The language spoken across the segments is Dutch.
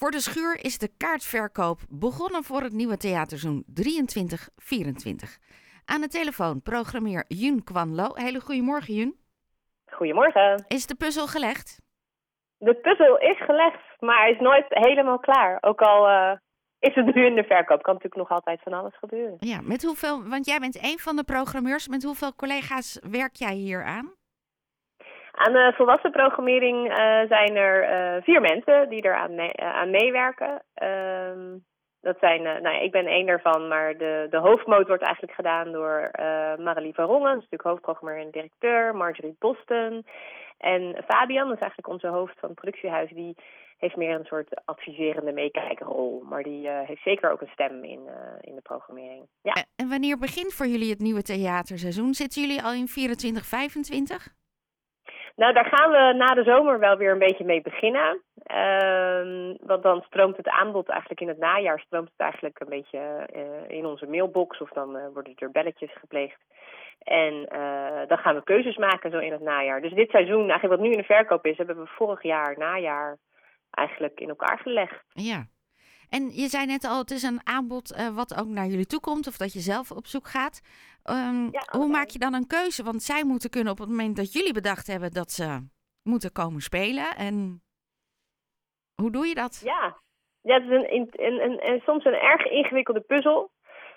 Voor de schuur is de kaartverkoop begonnen voor het nieuwe theaterseizoen 23-24. Aan de telefoon programmeer Jun Kwanlo. Hele goedemorgen Jun. Goedemorgen. Is de puzzel gelegd? De puzzel is gelegd, maar hij is nooit helemaal klaar. Ook al uh, is het nu in de verkoop, kan natuurlijk nog altijd van alles gebeuren. Ja, met hoeveel, want jij bent een van de programmeurs. Met hoeveel collega's werk jij hier aan? Aan de volwassen programmering uh, zijn er uh, vier mensen die eraan mee, aan meewerken. Uh, dat zijn, nou ja, ik ben één daarvan, maar de, de hoofdmoot wordt eigenlijk gedaan door Marilie van Rongen, dat is natuurlijk hoofdprogrammeur en directeur, Marjorie Boston. En Fabian, dat is eigenlijk onze hoofd van het productiehuis, die heeft meer een soort adviserende meekijkerrol. Maar die heeft zeker ook een stem in, in de programmering. Ja. En wanneer begint voor jullie het nieuwe theaterseizoen? Zitten jullie al in 24, 25? Nou, daar gaan we na de zomer wel weer een beetje mee beginnen. Uh, want dan stroomt het aanbod eigenlijk in het najaar stroomt het eigenlijk een beetje uh, in onze mailbox of dan uh, worden er belletjes gepleegd. En uh, dan gaan we keuzes maken zo in het najaar. Dus dit seizoen, eigenlijk wat nu in de verkoop is, hebben we vorig jaar najaar eigenlijk in elkaar gelegd. Ja. En je zei net al, het is een aanbod uh, wat ook naar jullie toe komt of dat je zelf op zoek gaat. Um, ja, hoe maak je dan een keuze? Want zij moeten kunnen op het moment dat jullie bedacht hebben dat ze moeten komen spelen. En hoe doe je dat? Ja, ja het is een, een, een, een, soms een erg ingewikkelde puzzel.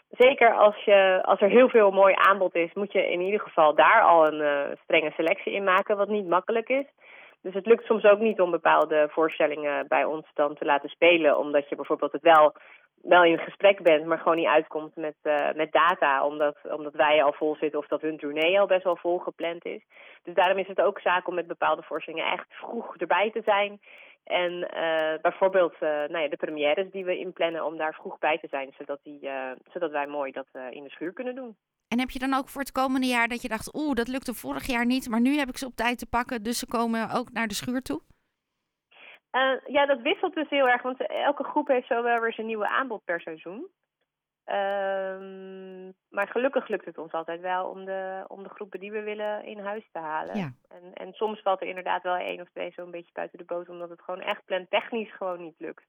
Zeker als, je, als er heel veel mooi aanbod is, moet je in ieder geval daar al een uh, strenge selectie in maken, wat niet makkelijk is. Dus het lukt soms ook niet om bepaalde voorstellingen bij ons dan te laten spelen, omdat je bijvoorbeeld het wel, wel in gesprek bent, maar gewoon niet uitkomt met, uh, met data, omdat, omdat wij al vol zitten of dat hun tournee al best wel vol gepland is. Dus daarom is het ook zaak om met bepaalde voorstellingen echt vroeg erbij te zijn. En uh, bijvoorbeeld uh, nou ja, de premières die we inplannen om daar vroeg bij te zijn, zodat, die, zodat wij mooi dat in de schuur kunnen doen. En heb je dan ook voor het komende jaar dat je dacht, oeh, dat lukte vorig jaar niet, maar nu heb ik ze op tijd te pakken, dus ze komen ook naar de schuur toe? Uh, ja, dat wisselt dus heel erg, want elke groep heeft zo wel weer zijn nieuwe aanbod per seizoen. Uh, maar gelukkig lukt het ons altijd wel om de, om de groepen die we willen in huis te halen. Ja. En, en soms valt er inderdaad wel één of twee zo'n beetje buiten de boot, omdat het gewoon echt plantechnisch gewoon niet lukt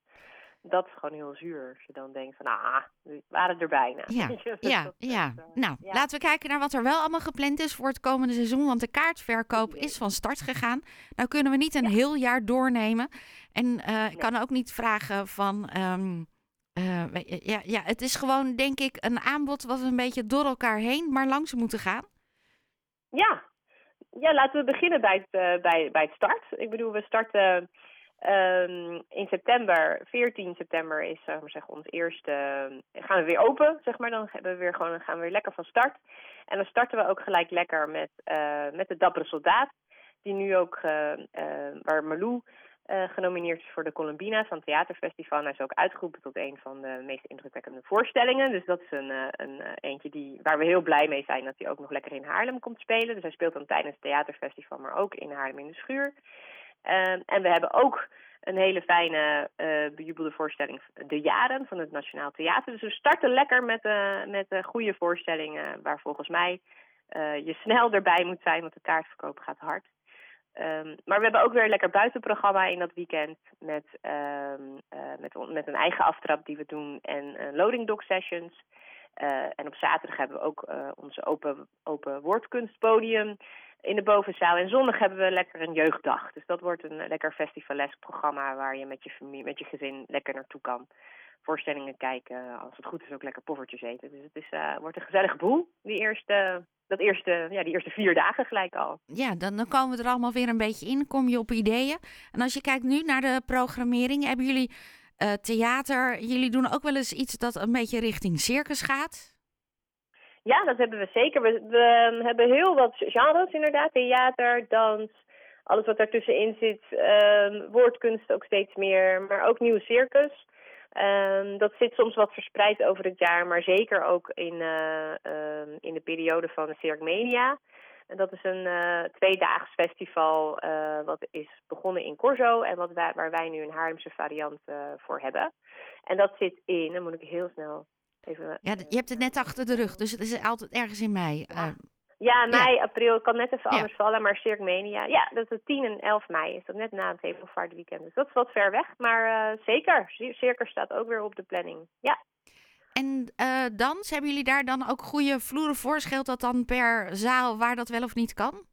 dat is gewoon heel zuur. Als je dan denkt van, ah, we waren er bijna. Ja, ja, ja. Uh, nou, ja. laten we kijken naar wat er wel allemaal gepland is voor het komende seizoen. Want de kaartverkoop is van start gegaan. Nou kunnen we niet een ja. heel jaar doornemen. En uh, nee. ik kan ook niet vragen van... Um, uh, ja, ja, het is gewoon, denk ik, een aanbod wat een beetje door elkaar heen, maar langs moeten gaan. Ja, ja laten we beginnen bij het, bij, bij het start. Ik bedoel, we starten... Um, in september, 14 september, is zeg maar ons eerste. Uh, gaan we weer open, zeg maar. Dan hebben we weer gewoon, gaan we weer lekker van start. En dan starten we ook gelijk lekker met, uh, met de Dappere Soldaat. Die nu ook, uh, waar Malou genomineerd is voor de Columbina van het Theaterfestival. Hij is ook uitgeroepen tot een van de meest indrukwekkende voorstellingen. Dus dat is een, een eentje die, waar we heel blij mee zijn dat hij ook nog lekker in Haarlem komt spelen. Dus hij speelt dan tijdens het Theaterfestival, maar ook in Haarlem in de Schuur. Uh, en we hebben ook een hele fijne uh, bejubelde voorstelling, De Jaren, van het Nationaal Theater. Dus we starten lekker met, uh, met uh, goede voorstellingen, waar volgens mij je snel erbij moet zijn, want de kaartverkoop gaat hard. Um, maar we hebben ook weer een lekker buitenprogramma in dat weekend met, um, met, met een eigen aftrap die we doen en loading dock sessions. en op zaterdag hebben we ook onze open, open woordkunstpodium in de bovenzaal. En zondag hebben we lekker een jeugddag. Dus dat wordt een lekker festivalesk programma waar je met je familie, met je gezin lekker naartoe kan. Voorstellingen kijken, als het goed is ook lekker poffertjes eten. Dus het is, uh, wordt een gezellige boel, die eerste, dat eerste, ja, die eerste vier dagen gelijk al. Ja, dan, dan komen we er allemaal weer een beetje in, kom je op ideeën. En als je kijkt nu naar de programmering, hebben jullie theater, jullie doen ook wel eens iets dat een beetje richting circus gaat? Ja, dat hebben we zeker. We, we hebben heel wat genres inderdaad. Theater, dans, alles wat daartussenin zit. Um, woordkunst ook steeds meer, maar ook nieuw circus. Um, dat zit soms wat verspreid over het jaar, maar zeker ook in, um, in de periode van de Circmania. En dat is een uh, tweedaags festival uh, wat is begonnen in Corso en wat waar wij nu een Haarlemse variant voor hebben. En dat zit in, dan moet ik heel snel Even, ja, je hebt het net achter de rug, dus het is altijd ergens in mei. Ja, Ja, mei, april kan net even anders vallen, maar Circmania. Ja, dat is 10 en 11 mei. Is dat net na het Hemelvaartweekend. Dus dat is wat ver weg, maar uh, zeker. Circus staat ook weer op de planning. Ja. En uh, dans, hebben jullie daar dan ook goede vloeren voor? Scheelt dat dan per zaal waar dat wel of niet kan?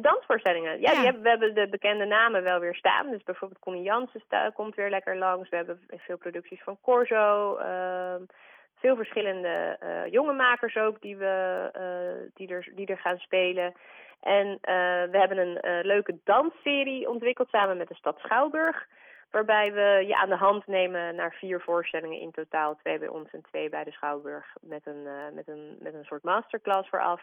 Dansvoorstellingen. Ja, Die hebben, we hebben de bekende namen wel weer staan. Dus bijvoorbeeld Connie Jansen komt weer lekker langs. We hebben veel producties van Corso. Uh, veel verschillende uh, jonge makers ook die, we, uh, die, er, die er gaan spelen. En uh, we hebben een leuke dansserie ontwikkeld samen met de stad Schouwburg. Waarbij we je aan de hand nemen naar vier voorstellingen in totaal. Twee bij ons en twee bij de Schouwburg. Met een, met een, met een soort masterclass vooraf.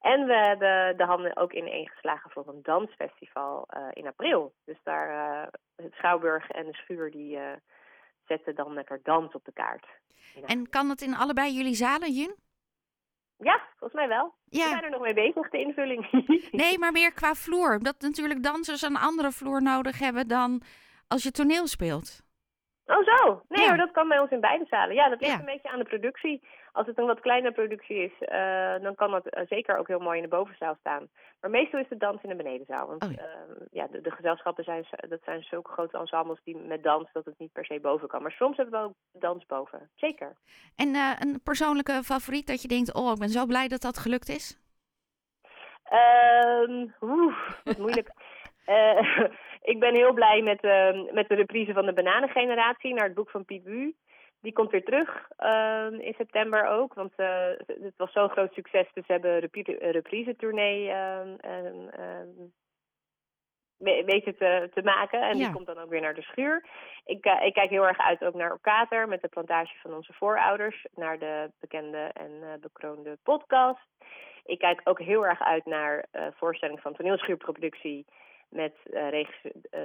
En we hebben de handen ook in geslagen voor een dansfestival in april. Dus daar het Schouwburg en de Schuur die zetten dan lekker dans op de kaart. En kan het in allebei jullie zalen, Jun? Ja, volgens mij wel. Ja. We zijn er nog mee bezig, de invulling. nee, maar meer qua vloer. Dat natuurlijk dansers een andere vloer nodig hebben dan als je toneel speelt. Oh zo, nee hoor, dat kan bij ons in beide zalen. Ja, dat ligt een beetje aan de productie. Als het een wat kleine productie is, uh, dan kan dat uh, zeker ook heel mooi in de bovenzaal staan. Maar meestal is de dans in de benedenzaal. Want oh, ja. Uh, ja, de, de, gezelschappen zijn, dat zijn zulke grote ensembles die met dans dat het niet per se boven kan. Maar soms hebben we ook dans boven, zeker. En een persoonlijke favoriet dat je denkt, oh ik ben zo blij dat dat gelukt is? Um, oeh, wat moeilijk. Uh, ik ben heel blij met, uh, met de reprise van de bananengeneratie naar het boek van Piet Bu. Die komt weer terug uh, in september ook, want uh, het was zo'n groot succes. Dus ze hebben een reprise-tournee weten te, te maken. En die komt dan ook weer naar de schuur. Ik, uh, ik kijk heel erg uit ook naar Okater met de plantage van onze voorouders. Naar de bekende en uh, bekroonde podcast. Ik kijk ook heel erg uit naar uh, voorstelling van toneelschuurproductie met uh,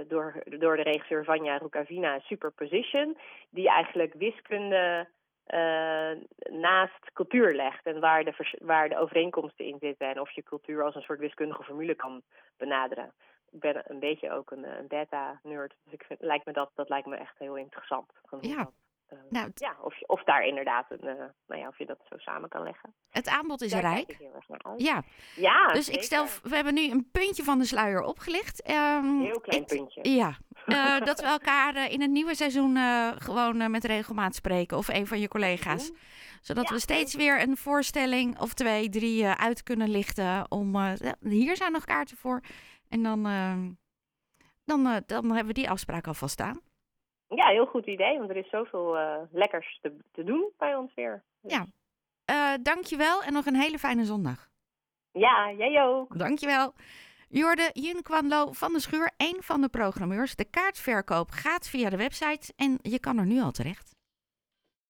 door, door de regisseur Vanja Rukavina Superposition, die eigenlijk wiskunde uh, naast cultuur legt en waar de, waar de overeenkomsten in zitten en of je cultuur als een soort wiskundige formule kan benaderen. Ik ben een beetje ook een, een data-nerd, dus ik vind, lijkt me dat, dat lijkt me echt heel interessant. Ja. Uh, nou, ja, of, of daar inderdaad een, uh, nou ja, of je dat zo samen kan leggen. Het aanbod is rijk. Ja. ja, dus ik stel, we hebben nu een puntje van de sluier opgelicht. Um, Heel klein puntje. Ja. Uh, dat we elkaar in het nieuwe seizoen gewoon met regelmaat spreken of een van je collega's. Mhm. Zodat we steeds weer een voorstelling of twee, drie uit kunnen lichten. Om, hier zijn nog kaarten voor. En dan, ehm, dan, dan hebben we die afspraak alvast staan. Ja, heel goed idee, want er is zoveel uh, lekkers te, te doen bij ons weer. Ja, uh, dankjewel en nog een hele fijne zondag. Ja, jij ook. Dankjewel. Jorde Jun Kwanlo van de Schuur, een van de programmeurs. De kaartverkoop gaat via de website en je kan er nu al terecht.